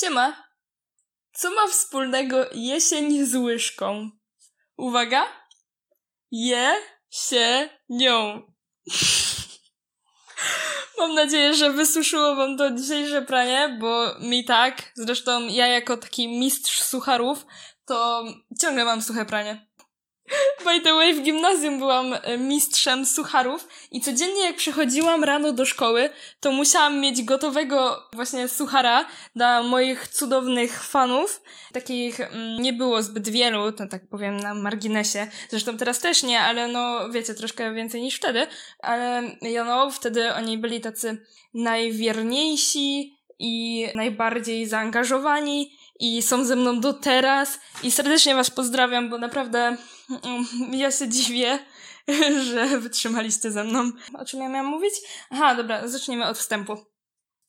Siema. Co ma wspólnego jesień z łyżką? Uwaga. Je się nią. Mam nadzieję, że wysuszyło wam to dzisiejsze pranie, bo mi tak. Zresztą ja jako taki mistrz sucharów, to ciągle mam suche pranie. By the way, w gimnazjum byłam e, mistrzem sucharów i codziennie jak przychodziłam rano do szkoły, to musiałam mieć gotowego właśnie suchara dla moich cudownych fanów. Takich mm, nie było zbyt wielu, to tak powiem na marginesie. Zresztą teraz też nie, ale no wiecie, troszkę więcej niż wtedy. Ale ja no, wtedy oni byli tacy najwierniejsi i najbardziej zaangażowani i są ze mną do teraz i serdecznie was pozdrawiam, bo naprawdę mm, ja się dziwię, że wytrzymaliście ze mną. O czym ja miałam mówić? Aha, dobra, zacznijmy od wstępu.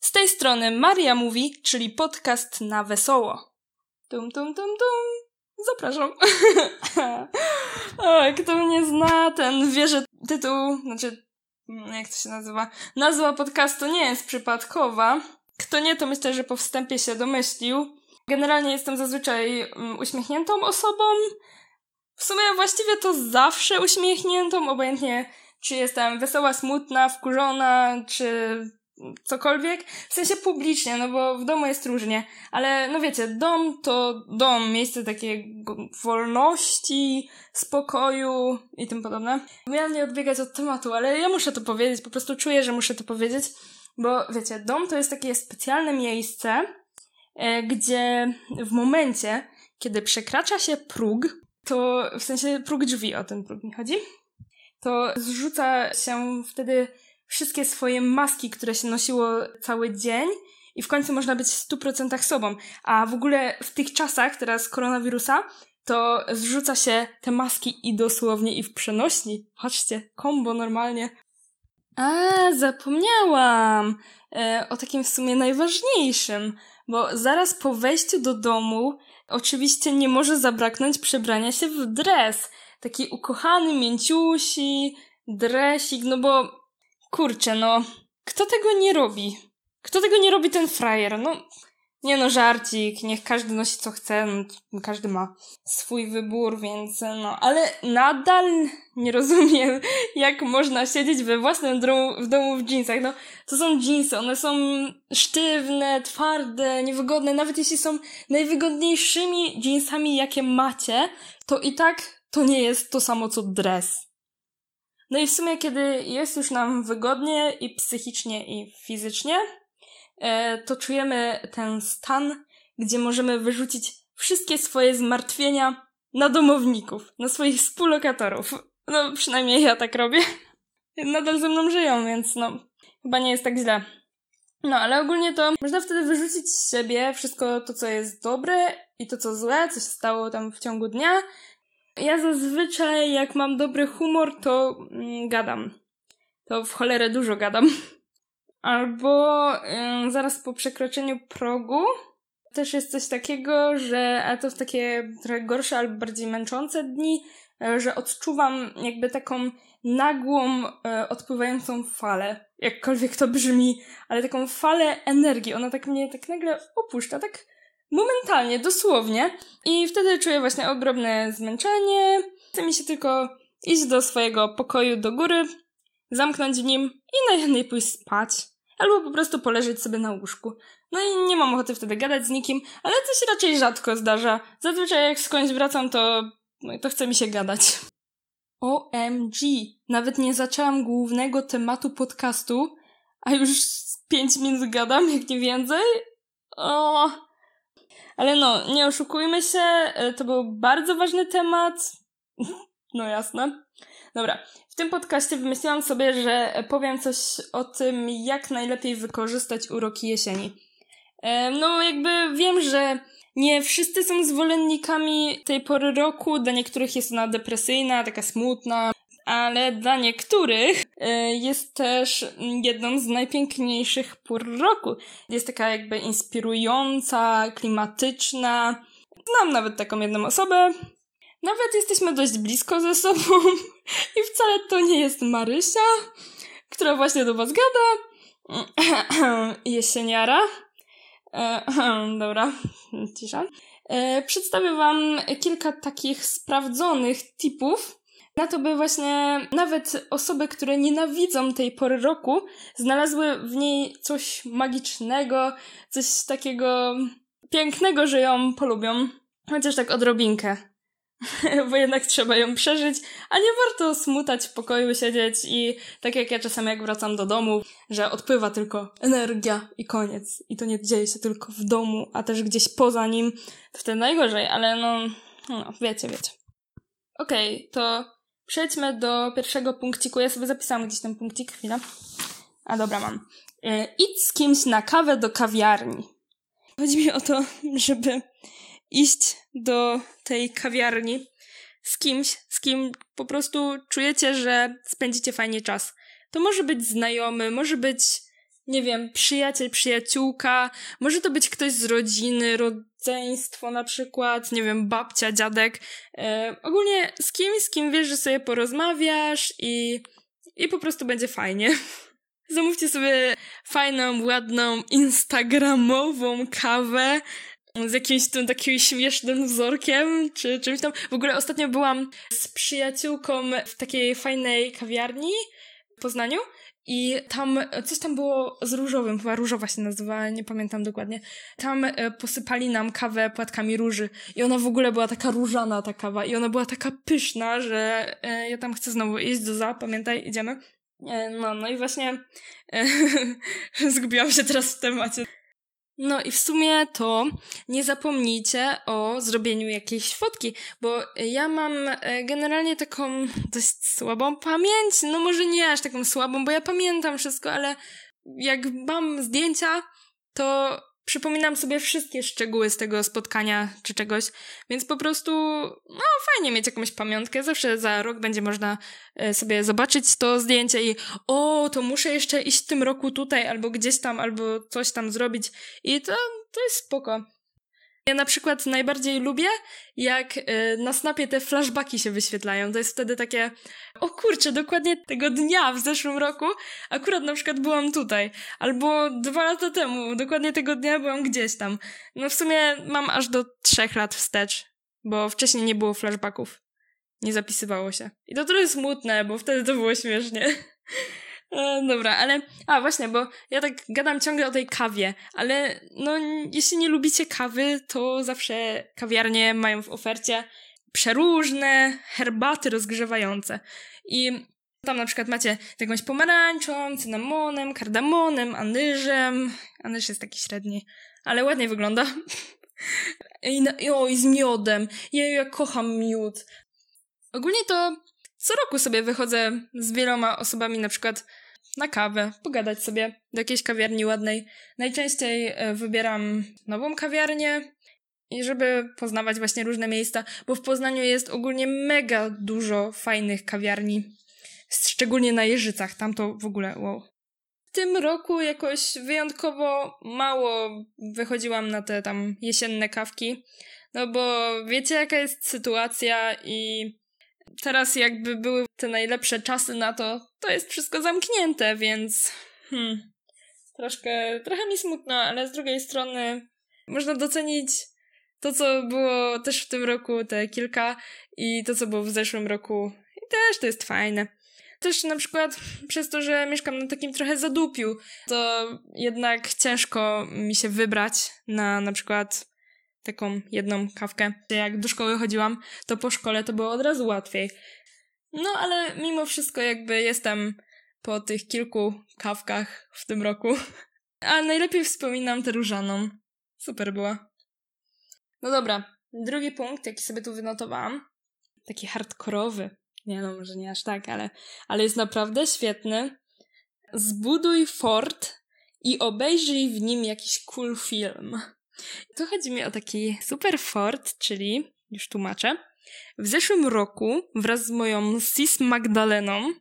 Z tej strony Maria mówi, czyli podcast na wesoło. Tum, tum, tum, tum. Zapraszam. o, kto mnie zna, ten wie, że tytuł, znaczy, jak to się nazywa? Nazwa podcastu nie jest przypadkowa. Kto nie, to myślę, że po wstępie się domyślił. Generalnie jestem zazwyczaj mm, uśmiechniętą osobą. W sumie właściwie to zawsze uśmiechniętą, obojętnie czy jestem wesoła, smutna, wkurzona, czy cokolwiek. W sensie publicznie, no bo w domu jest różnie. Ale no wiecie, dom to dom, miejsce takiej wolności, spokoju i tym podobne. Miałam nie odbiegać od tematu, ale ja muszę to powiedzieć, po prostu czuję, że muszę to powiedzieć. Bo wiecie, dom to jest takie specjalne miejsce, gdzie w momencie, kiedy przekracza się próg, to w sensie próg drzwi, o ten próg mi chodzi, to zrzuca się wtedy wszystkie swoje maski, które się nosiło cały dzień i w końcu można być w 100% sobą. A w ogóle w tych czasach teraz koronawirusa to zrzuca się te maski i dosłownie i w przenośni. Chodźcie, kombo normalnie. A, zapomniałam e, o takim w sumie najważniejszym bo zaraz po wejściu do domu oczywiście nie może zabraknąć przebrania się w dres. Taki ukochany, mięciusi, dresik, no bo kurczę, no kto tego nie robi? Kto tego nie robi ten frajer? No nie no, żarcik, niech każdy nosi co chce, no, każdy ma swój wybór, więc no, ale nadal nie rozumiem, jak można siedzieć we własnym domu, w domu w jeansach. No, to są jeansy, one są sztywne, twarde, niewygodne, nawet jeśli są najwygodniejszymi jeansami, jakie macie, to i tak to nie jest to samo co dres. No i w sumie, kiedy jest już nam wygodnie i psychicznie, i fizycznie, E, to czujemy ten stan, gdzie możemy wyrzucić wszystkie swoje zmartwienia na domowników, na swoich współlokatorów. No, przynajmniej ja tak robię. Nadal ze mną żyją, więc no, chyba nie jest tak źle. No, ale ogólnie to można wtedy wyrzucić z siebie wszystko to, co jest dobre i to, co złe, co się stało tam w ciągu dnia. Ja zazwyczaj, jak mam dobry humor, to mm, gadam. To w cholerę dużo gadam. Albo y, zaraz po przekroczeniu progu też jest coś takiego, że, a to w takie trochę gorsze albo bardziej męczące dni, y, że odczuwam jakby taką nagłą, y, odpływającą falę. Jakkolwiek to brzmi, ale taką falę energii. Ona tak mnie tak nagle opuszcza, tak momentalnie, dosłownie. I wtedy czuję właśnie ogromne zmęczenie. Chce mi się tylko iść do swojego pokoju do góry, zamknąć w nim i najchętniej pójść spać albo po prostu poleżeć sobie na łóżku. No i nie mam ochoty wtedy gadać z nikim, ale to się raczej rzadko zdarza. Zazwyczaj jak skądś wracam, to, no, to chce mi się gadać. OMG! Nawet nie zaczęłam głównego tematu podcastu, a już pięć minut gadam, jak nie więcej. O. Ale no, nie oszukujmy się, e, to był bardzo ważny temat. No jasne. Dobra, w tym podcaście wymyśliłam sobie, że powiem coś o tym, jak najlepiej wykorzystać uroki jesieni. E, no, jakby wiem, że nie wszyscy są zwolennikami tej pory roku, dla niektórych jest ona depresyjna, taka smutna, ale dla niektórych e, jest też jedną z najpiękniejszych pór roku. Jest taka jakby inspirująca, klimatyczna. Znam nawet taką jedną osobę, nawet jesteśmy dość blisko ze sobą i wcale to nie jest Marysia, która właśnie do was gada. Jesieniara. Dobra, cisza. E, przedstawię Wam kilka takich sprawdzonych tipów na to, by właśnie nawet osoby, które nienawidzą tej pory roku, znalazły w niej coś magicznego, coś takiego pięknego, że ją polubią. Chociaż tak odrobinkę. Bo jednak trzeba ją przeżyć, a nie warto smutać w pokoju, siedzieć i tak jak ja czasami jak wracam do domu, że odpływa tylko energia i koniec. I to nie dzieje się tylko w domu, a też gdzieś poza nim. To wtedy najgorzej, ale no, no wiecie, wiecie. Okej, okay, to przejdźmy do pierwszego punkciku. Ja sobie zapisałam gdzieś ten punkcik, chwila. A dobra, mam. E, idź z kimś na kawę do kawiarni. Chodzi mi o to, żeby iść do tej kawiarni z kimś, z kim po prostu czujecie, że spędzicie fajnie czas. To może być znajomy, może być, nie wiem, przyjaciel, przyjaciółka, może to być ktoś z rodziny, rodzeństwo na przykład, nie wiem, babcia, dziadek. E, ogólnie z kimś, z kim wiesz, że sobie porozmawiasz i, i po prostu będzie fajnie. Zamówcie sobie fajną, ładną, instagramową kawę z jakimś tym takim śmiesznym wzorkiem, czy czymś tam. W ogóle ostatnio byłam z przyjaciółką w takiej fajnej kawiarni w Poznaniu i tam coś tam było z różowym, chyba różowa się nazywała, nie pamiętam dokładnie. Tam e, posypali nam kawę płatkami róży i ona w ogóle była taka różana ta kawa i ona była taka pyszna, że e, ja tam chcę znowu iść do za, pamiętaj, idziemy. E, no, no i właśnie zgubiłam się teraz w temacie. No i w sumie to nie zapomnijcie o zrobieniu jakiejś fotki, bo ja mam e, generalnie taką dość słabą pamięć. No może nie aż taką słabą, bo ja pamiętam wszystko, ale jak mam zdjęcia, to przypominam sobie wszystkie szczegóły z tego spotkania czy czegoś, więc po prostu, no fajnie mieć jakąś pamiątkę. Zawsze za rok będzie można e, sobie zobaczyć to zdjęcie i o, to muszę jeszcze iść w tym roku tutaj, albo gdzieś tam, albo coś tam zrobić. I to, to jest spoko. Ja na przykład najbardziej lubię, jak y, na snapie te flashbacki się wyświetlają. To jest wtedy takie, o kurczę, dokładnie tego dnia w zeszłym roku akurat na przykład byłam tutaj. Albo dwa lata temu, dokładnie tego dnia byłam gdzieś tam. No w sumie mam aż do trzech lat wstecz, bo wcześniej nie było flashbacków. Nie zapisywało się. I to trochę smutne, bo wtedy to było śmiesznie. E, dobra, ale. A właśnie, bo ja tak gadam ciągle o tej kawie, ale no, jeśli nie lubicie kawy, to zawsze kawiarnie mają w ofercie przeróżne herbaty rozgrzewające. I tam na przykład macie jakąś pomarańczą, cynamonem, kardamonem, anyżem. Anyż jest taki średni, ale ładnie wygląda. I, na, i z miodem. Ja, ja kocham miód. Ogólnie to co roku sobie wychodzę z wieloma osobami, na przykład na kawę, pogadać sobie do jakiejś kawiarni ładnej. Najczęściej e, wybieram nową kawiarnię i żeby poznawać właśnie różne miejsca, bo w Poznaniu jest ogólnie mega dużo fajnych kawiarni. Szczególnie na Jeżycach, tam to w ogóle wow. W tym roku jakoś wyjątkowo mało wychodziłam na te tam jesienne kawki, no bo wiecie jaka jest sytuacja i teraz jakby były te najlepsze czasy na to, to jest wszystko zamknięte, więc hmm, troszkę, trochę mi smutno, ale z drugiej strony można docenić to, co było też w tym roku, te kilka i to, co było w zeszłym roku i też to jest fajne. Też na przykład przez to, że mieszkam na takim trochę zadupiu, to jednak ciężko mi się wybrać na na przykład taką jedną kawkę. Jak do szkoły chodziłam, to po szkole to było od razu łatwiej. No ale mimo wszystko jakby jestem po tych kilku kawkach w tym roku. A najlepiej wspominam tę różaną. Super była. No dobra, drugi punkt, jaki sobie tu wynotowałam, taki hardkorowy. Nie no, może nie aż tak, ale, ale jest naprawdę świetny. Zbuduj fort i obejrzyj w nim jakiś cool film. Tu chodzi mi o taki super fort, czyli, już tłumaczę, w zeszłym roku wraz z moją sis Magdaleną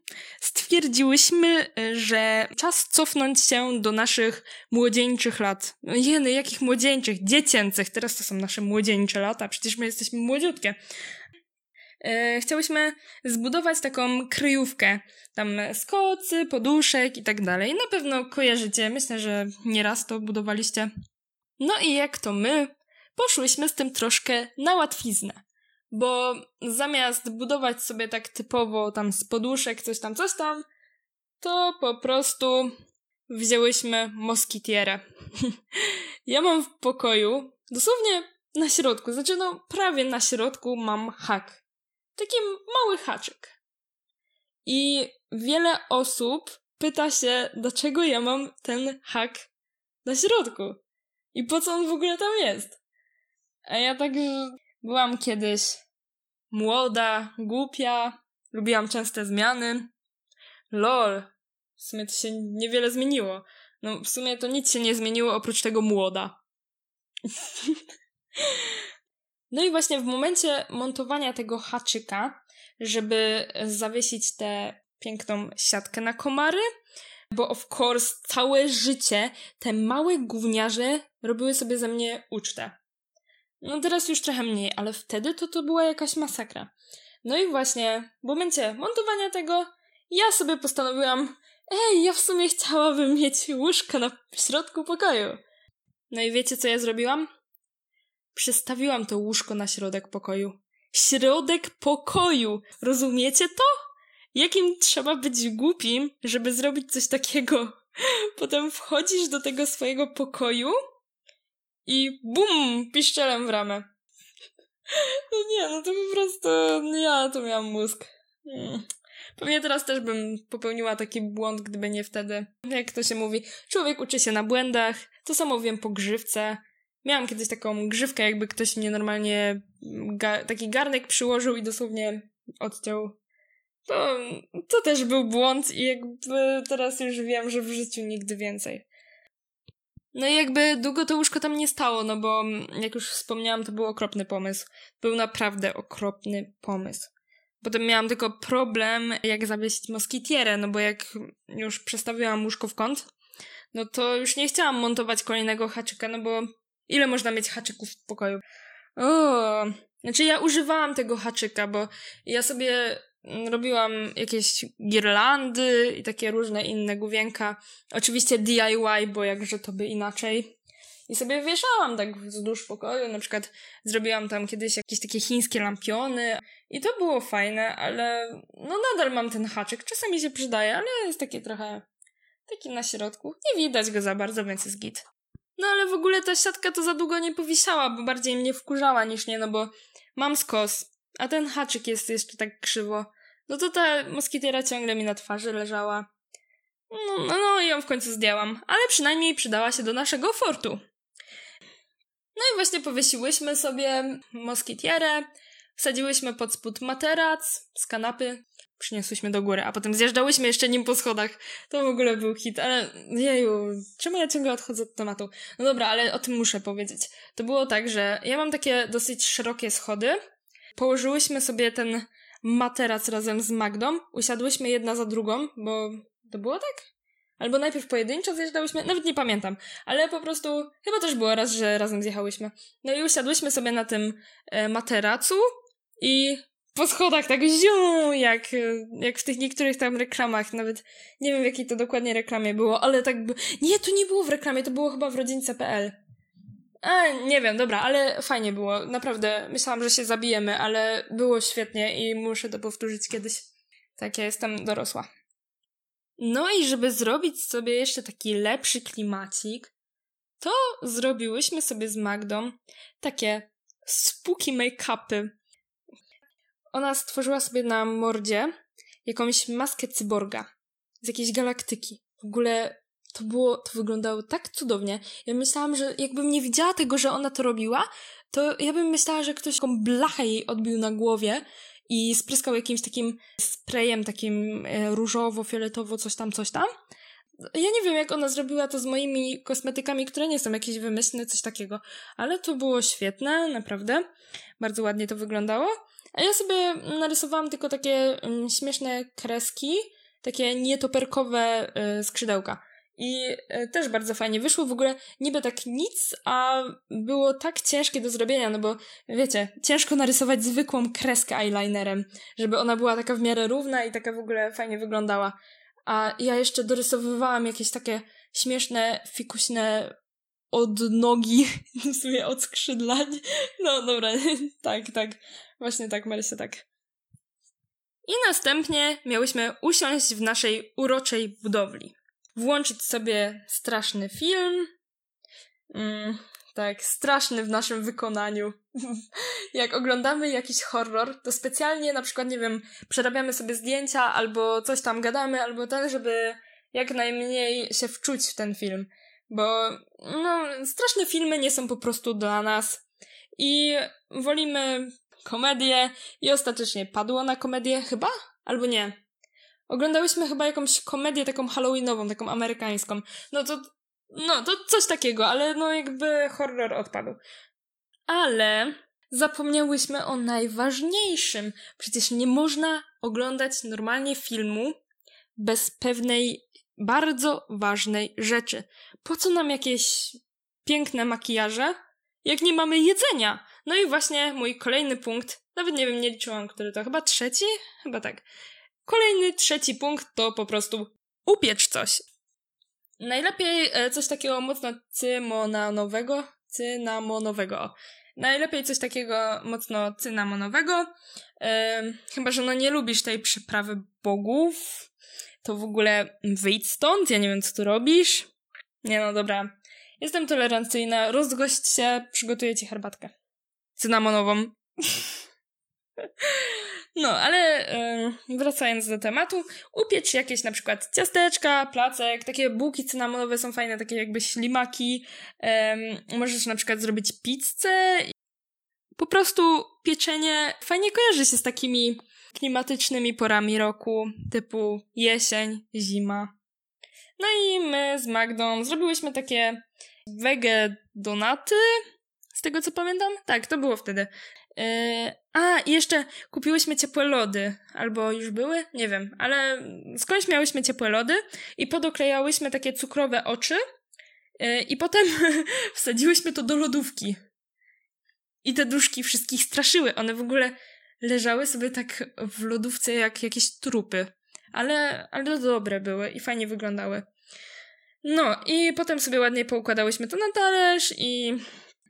stwierdziłyśmy, że czas cofnąć się do naszych młodzieńczych lat. No jeny, jakich młodzieńczych? Dziecięcych. Teraz to są nasze młodzieńcze lata, przecież my jesteśmy młodziutkie. E, chciałyśmy zbudować taką kryjówkę. Tam skocy, poduszek i tak dalej. Na pewno kojarzycie, myślę, że nieraz to budowaliście No i jak to my, poszłyśmy z tym troszkę na łatwiznę. Bo zamiast budować sobie tak typowo tam z poduszek coś tam, coś tam, to po prostu wzięłyśmy moskitierę. ja mam w pokoju, dosłownie na środku, znaczy no prawie na środku mam hak. Taki mały haczyk. I wiele osób pyta się, dlaczego ja mam ten hak na środku. I po co on w ogóle tam jest? A ja tak byłam kiedyś młoda, głupia, lubiłam częste zmiany. Lol, w sumie to się niewiele zmieniło. No, w sumie to nic się nie zmieniło oprócz tego młoda. no i właśnie w momencie montowania tego haczyka, żeby zawiesić tę piękną siatkę na komary, bo of course całe życie te małe gówniarze robiły sobie ze mnie ucztę. No teraz już trochę mniej, ale wtedy to to była jakaś masakra. No i właśnie w momencie montowania tego ja sobie postanowiłam, ej, ja w sumie chciałabym mieć łóżko na środku pokoju. No i wiecie, co ja zrobiłam? Przestawiłam to łóżko na środek pokoju. Środek pokoju! Rozumiecie to? Jakim trzeba być głupim, żeby zrobić coś takiego? Potem wchodzisz do tego swojego pokoju i bum! Piszczelem w ramę. No nie, no to po prostu ja to miałam mózg. Hmm. Pewnie teraz też bym popełniła taki błąd, gdyby nie wtedy. Jak to się mówi, człowiek uczy się na błędach. To samo wiem po grzywce. Miałam kiedyś taką grzywkę, jakby ktoś mnie normalnie ga taki garnek przyłożył i dosłownie odciął. To, to też był błąd i jakby teraz już wiem, że w życiu nigdy więcej. No i jakby długo to łóżko tam nie stało, no bo jak już wspomniałam, to był okropny pomysł. Był naprawdę okropny pomysł. Potem miałam tylko problem, jak zawiesić moskitierę, no bo jak już przestawiłam łóżko w kąt, no to już nie chciałam montować kolejnego haczyka, no bo ile można mieć haczyków w pokoju? O, znaczy ja używałam tego haczyka, bo ja sobie robiłam jakieś girlandy i takie różne inne główienka. Oczywiście DIY, bo jakże to by inaczej. I sobie wieszałam tak wzdłuż pokoju, na przykład zrobiłam tam kiedyś jakieś takie chińskie lampiony i to było fajne, ale no nadal mam ten haczyk, czasami się przydaje, ale jest taki trochę taki na środku. Nie widać go za bardzo, więc jest git. No ale w ogóle ta siatka to za długo nie powisała, bo bardziej mnie wkurzała niż nie, no bo mam skos, a ten haczyk jest jeszcze tak krzywo. No to ta moskitiera ciągle mi na twarzy leżała. No, no, no i ją w końcu zdjęłam, ale przynajmniej przydała się do naszego fortu. No i właśnie powiesiłyśmy sobie moskitierę, wsadziłyśmy pod spód materac z kanapy, przyniosłyśmy do góry, a potem zjeżdżałyśmy jeszcze nim po schodach. To w ogóle był hit, ale jeju, czemu ja ciągle odchodzę od tematu? No dobra, ale o tym muszę powiedzieć. To było tak, że ja mam takie dosyć szerokie schody. Położyłyśmy sobie ten materac razem z Magdą, usiadłyśmy jedna za drugą, bo to było tak? Albo najpierw pojedynczo zjeżdżałyśmy, nawet nie pamiętam, ale po prostu chyba też było raz, że razem zjechałyśmy. No i usiadłyśmy sobie na tym e, materacu i po schodach tak ziu, jak, e, jak w tych niektórych tam reklamach, nawet nie wiem w jakiej to dokładnie reklamie było, ale tak by... Nie, to nie było w reklamie, to było chyba w rodzince.pl. A, nie wiem, dobra, ale fajnie było. Naprawdę, myślałam, że się zabijemy, ale było świetnie i muszę to powtórzyć kiedyś. Tak, ja jestem dorosła. No i żeby zrobić sobie jeszcze taki lepszy klimacik, to zrobiłyśmy sobie z Magdą takie spooky make-upy. Ona stworzyła sobie na mordzie jakąś maskę cyborga z jakiejś galaktyki. W ogóle to było, to wyglądało tak cudownie. Ja myślałam, że jakbym nie widziała tego, że ona to robiła, to ja bym myślała, że ktoś taką blachę jej odbił na głowie i spryskał jakimś takim sprayem, takim e, różowo-fioletowo, coś tam, coś tam. Ja nie wiem, jak ona zrobiła to z moimi kosmetykami, które nie są jakieś wymyślne, coś takiego, ale to było świetne, naprawdę. Bardzo ładnie to wyglądało. A ja sobie narysowałam tylko takie mm, śmieszne kreski, takie nietoperkowe y, skrzydełka. I e, też bardzo fajnie wyszło. W ogóle niby tak nic, a było tak ciężkie do zrobienia, no bo wiecie, ciężko narysować zwykłą kreskę eyelinerem, żeby ona była taka w miarę równa i taka w ogóle fajnie wyglądała. A ja jeszcze dorysowywałam jakieś takie śmieszne, fikuśne od nogi, w sumie od skrzydlań. No dobra, tak, tak. Właśnie tak, Marysia, tak. I następnie miałyśmy usiąść w naszej uroczej budowli. Włączyć sobie straszny film. Mm, tak, straszny w naszym wykonaniu. Jak oglądamy jakiś horror, to specjalnie na przykład, nie wiem, przerabiamy sobie zdjęcia albo coś tam gadamy, albo ten, żeby jak najmniej się wczuć w ten film. Bo, no, straszne filmy nie są po prostu dla nas. I wolimy komedię i ostatecznie padło na komedię chyba? Albo nie. Oglądałyśmy chyba jakąś komedię taką halloweenową, taką amerykańską. No to, no to coś takiego, ale no jakby horror odpadł. Ale zapomniałyśmy o najważniejszym. Przecież nie można oglądać normalnie filmu bez pewnej bardzo ważnej rzeczy. Po co nam jakieś piękne makijaże, jak nie mamy jedzenia? No i właśnie mój kolejny punkt, nawet nie wiem, nie liczyłam, który to, chyba trzeci? Chyba tak. Kolejny, trzeci punkt to po prostu upiecz coś. Najlepiej e, coś takiego mocno cymonanowego, cynamonowego. Najlepiej coś takiego mocno cynamonowego. Yy, chyba, że no nie lubisz tej przyprawy bogów, to w ogóle wyjdź stąd, ja nie wiem, co tu robisz. Nie no, dobra. Jestem tolerancyjna, rozgość się, przygotuję ci herbatkę. Cynamonową. No, ale yy, wracając do tematu, upiecz jakieś na przykład ciasteczka, placek, takie bułki cynamonowe są fajne, takie jakby ślimaki. Yy, możesz na przykład zrobić pizzę. Po prostu pieczenie fajnie kojarzy się z takimi klimatycznymi porami roku, typu jesień, zima. No i my z Magdą zrobiłyśmy takie wege donaty, z tego co pamiętam. Tak, to było wtedy. Yy, a, i jeszcze kupiłyśmy ciepłe lody. Albo już były? Nie wiem. Ale skądś miałyśmy ciepłe lody i podoklejałyśmy takie cukrowe oczy yy, i potem wsadziłyśmy to do lodówki. I te duszki wszystkich straszyły. One w ogóle leżały sobie tak w lodówce jak jakieś trupy. Ale, ale dobre były i fajnie wyglądały. No i potem sobie ładnie poukładałyśmy to na talerz i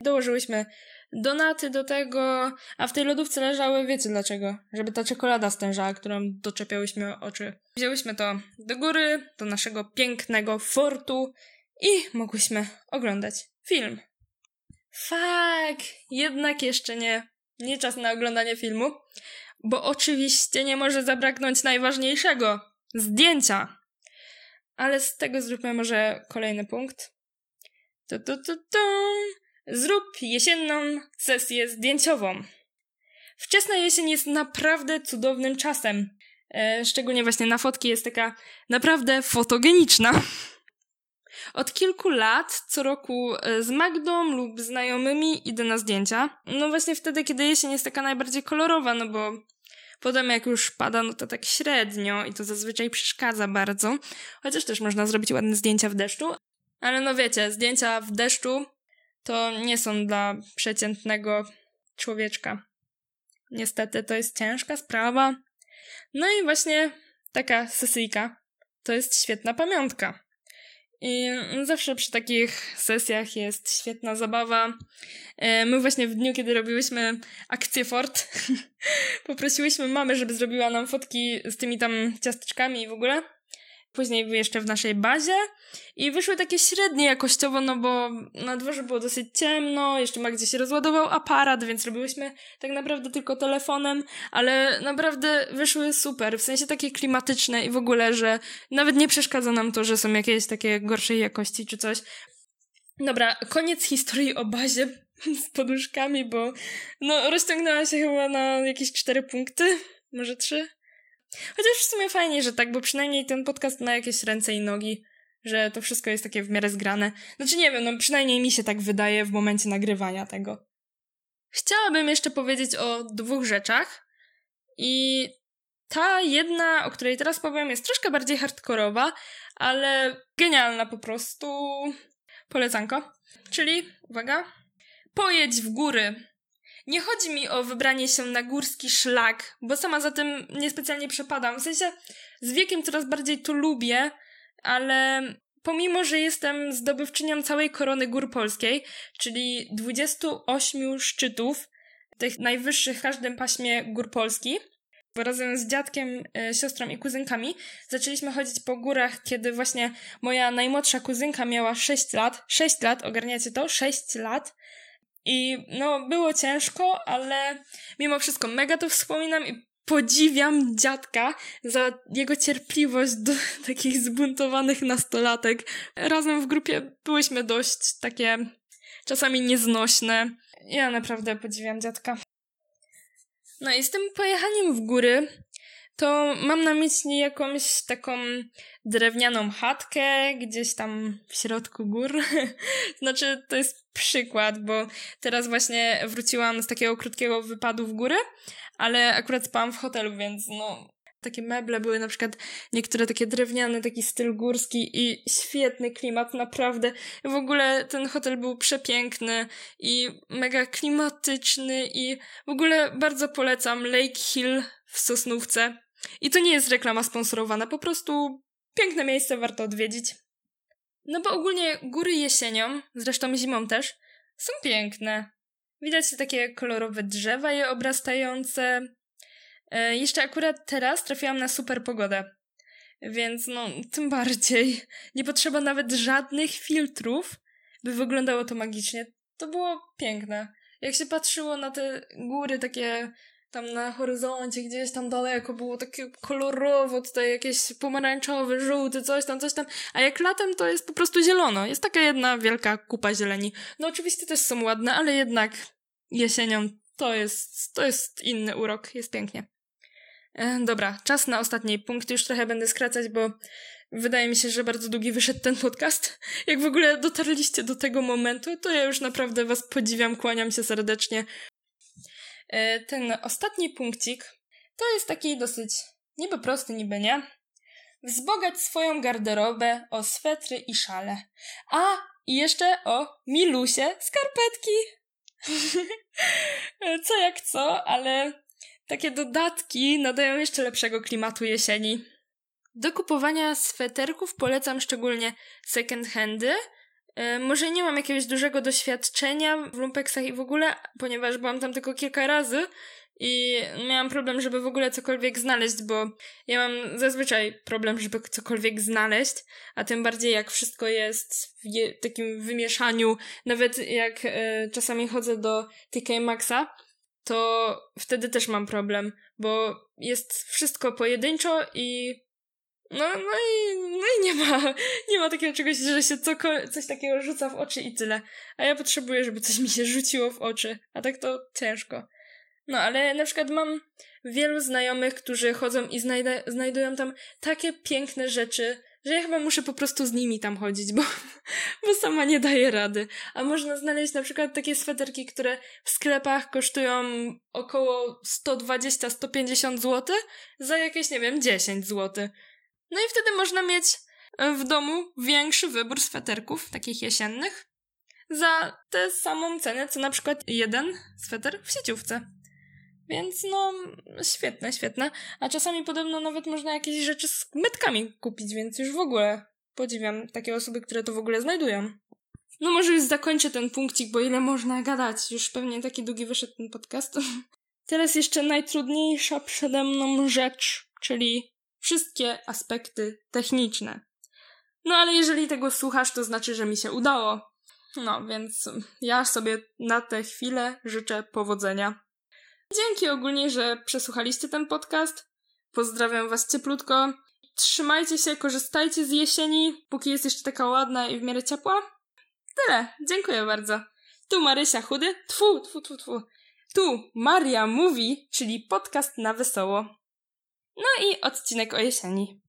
dołożyłyśmy donaty do tego, a w tej lodówce leżały, wiecie dlaczego? Żeby ta czekolada stężała, którą doczepiałyśmy oczy. Wzięłyśmy to do góry, do naszego pięknego fortu i mogłyśmy oglądać film. Fak, jednak jeszcze nie nie czas na oglądanie filmu, bo oczywiście nie może zabraknąć najważniejszego zdjęcia. Ale z tego zróbmy może kolejny punkt. Tu, tu, tu, tu. Zrób jesienną sesję zdjęciową. Wczesna jesień jest naprawdę cudownym czasem. E, szczególnie właśnie na fotki jest taka naprawdę fotogeniczna. Od kilku lat co roku e, z Magdą lub znajomymi idę na zdjęcia. No właśnie wtedy, kiedy jesień jest taka najbardziej kolorowa, no bo potem jak już pada, no to tak średnio i to zazwyczaj przeszkadza bardzo. Chociaż też można zrobić ładne zdjęcia w deszczu. Ale no wiecie, zdjęcia w deszczu to nie są dla przeciętnego człowieczka. Niestety to jest ciężka sprawa. No i właśnie taka sesyjka to jest świetna pamiątka. I zawsze przy takich sesjach jest świetna zabawa. E, my właśnie w dniu, kiedy robiłyśmy akcję Fort, poprosiłyśmy mamy, żeby zrobiła nam fotki z tymi tam ciasteczkami i w ogóle później jeszcze w naszej bazie i wyszły takie średnie jakościowo, no bo na dworze było dosyć ciemno, jeszcze ma gdzieś rozładował aparat, więc robiłyśmy tak naprawdę tylko telefonem, ale naprawdę wyszły super, w sensie takie klimatyczne i w ogóle, że nawet nie przeszkadza nam to, że są jakieś takie gorszej jakości czy coś. Dobra, koniec historii o bazie z poduszkami, bo no rozciągnęła się chyba na jakieś cztery punkty, może trzy. Chociaż w sumie fajnie, że tak, bo przynajmniej ten podcast ma jakieś ręce i nogi, że to wszystko jest takie w miarę zgrane. Znaczy nie wiem, no przynajmniej mi się tak wydaje w momencie nagrywania tego. Chciałabym jeszcze powiedzieć o dwóch rzeczach i ta jedna, o której teraz powiem, jest troszkę bardziej hardkorowa, ale genialna po prostu. Polecanko. Czyli, uwaga, pojedź w góry nie chodzi mi o wybranie się na górski szlak, bo sama za tym niespecjalnie przepadam. W sensie z wiekiem coraz bardziej to lubię, ale pomimo, że jestem zdobywczynią całej korony gór polskiej, czyli 28 szczytów, tych najwyższych w każdym paśmie gór Polski, razem z dziadkiem, e, siostrą i kuzynkami zaczęliśmy chodzić po górach, kiedy właśnie moja najmłodsza kuzynka miała 6 lat. 6 lat, ogarniacie to? 6 lat. I no, było ciężko, ale mimo wszystko mega to wspominam i podziwiam dziadka za jego cierpliwość do takich zbuntowanych nastolatek. Razem w grupie byłyśmy dość takie czasami nieznośne. Ja naprawdę podziwiam dziadka. No i z tym pojechaniem w góry, to mam na myśli jakąś taką drewnianą chatkę gdzieś tam w środku gór. znaczy, to jest przykład, bo teraz właśnie wróciłam z takiego krótkiego wypadu w góry, ale akurat spałam w hotelu, więc no, takie meble były na przykład niektóre takie drewniane, taki styl górski i świetny klimat, naprawdę. W ogóle ten hotel był przepiękny i mega klimatyczny i w ogóle bardzo polecam Lake Hill w Sosnówce. I to nie jest reklama sponsorowana, po prostu piękne miejsce warto odwiedzić. No bo ogólnie góry jesienią, zresztą zimą też, są piękne. Widać takie kolorowe drzewa je obrastające, E, jeszcze akurat teraz trafiłam na super pogodę. Więc no, tym bardziej. Nie potrzeba nawet żadnych filtrów, by wyglądało to magicznie. To było piękne. Jak się patrzyło na te góry takie tam na horyzoncie, gdzieś tam daleko, było takie kolorowo, tutaj jakieś pomarańczowy, żółty, coś tam, coś tam. A jak latem, to jest po prostu zielono. Jest taka jedna wielka kupa zieleni. No oczywiście też są ładne, ale jednak jesienią to jest, to jest inny urok. Jest pięknie. E, dobra, czas na ostatni punkt. Już trochę będę skracać, bo wydaje mi się, że bardzo długi wyszedł ten podcast. Jak w ogóle dotarliście do tego momentu, to ja już naprawdę Was podziwiam, kłaniam się serdecznie. E, ten ostatni punkcik to jest taki dosyć niby prosty, niby nie. Wzbogać swoją garderobę o swetry i szale. A, i jeszcze o milusie skarpetki. co jak co, ale takie dodatki nadają jeszcze lepszego klimatu jesieni. Do kupowania sweterków polecam szczególnie second handy. E, może nie mam jakiegoś dużego doświadczenia w lumpeksach i w ogóle, ponieważ byłam tam tylko kilka razy i miałam problem, żeby w ogóle cokolwiek znaleźć, bo ja mam zazwyczaj problem, żeby cokolwiek znaleźć, a tym bardziej jak wszystko jest w takim wymieszaniu, nawet jak e, czasami chodzę do TK Maxa, to wtedy też mam problem, bo jest wszystko pojedynczo i no, no i, no i nie ma, nie ma takiego czegoś, że się co, coś takiego rzuca w oczy i tyle. A ja potrzebuję, żeby coś mi się rzuciło w oczy, a tak to ciężko. No, ale na przykład mam wielu znajomych, którzy chodzą i znajda- znajdują tam takie piękne rzeczy, że ja chyba muszę po prostu z nimi tam chodzić, bo, bo sama nie daję rady. A można znaleźć na przykład takie sweterki, które w sklepach kosztują około 120-150 zł za jakieś, nie wiem, 10 zł. No i wtedy można mieć w domu większy wybór sweterków, takich jesiennych, za tę samą cenę, co na przykład jeden sweter w sieciówce. Więc no, świetne, świetne. A czasami podobno nawet można jakieś rzeczy z metkami kupić, więc już w ogóle podziwiam takie osoby, które to w ogóle znajdują. No może już zakończę ten punkcik, bo ile można gadać? Już pewnie taki długi wyszedł ten podcast. Teraz jeszcze najtrudniejsza przede mną rzecz, czyli wszystkie aspekty techniczne. No ale jeżeli tego słuchasz, to znaczy, że mi się udało. No więc ja sobie na tę chwilę życzę powodzenia. Dzięki ogólnie, że przesłuchaliście ten podcast. Pozdrawiam Was cieplutko. Trzymajcie się, korzystajcie z jesieni, póki jest jeszcze taka ładna i w miarę ciepła. Tyle. Dziękuję bardzo. Tu Marysia Chudy. Tfu, tfu, tfu, tfu. Tu Maria Mówi, czyli podcast na wesoło. No i odcinek o jesieni.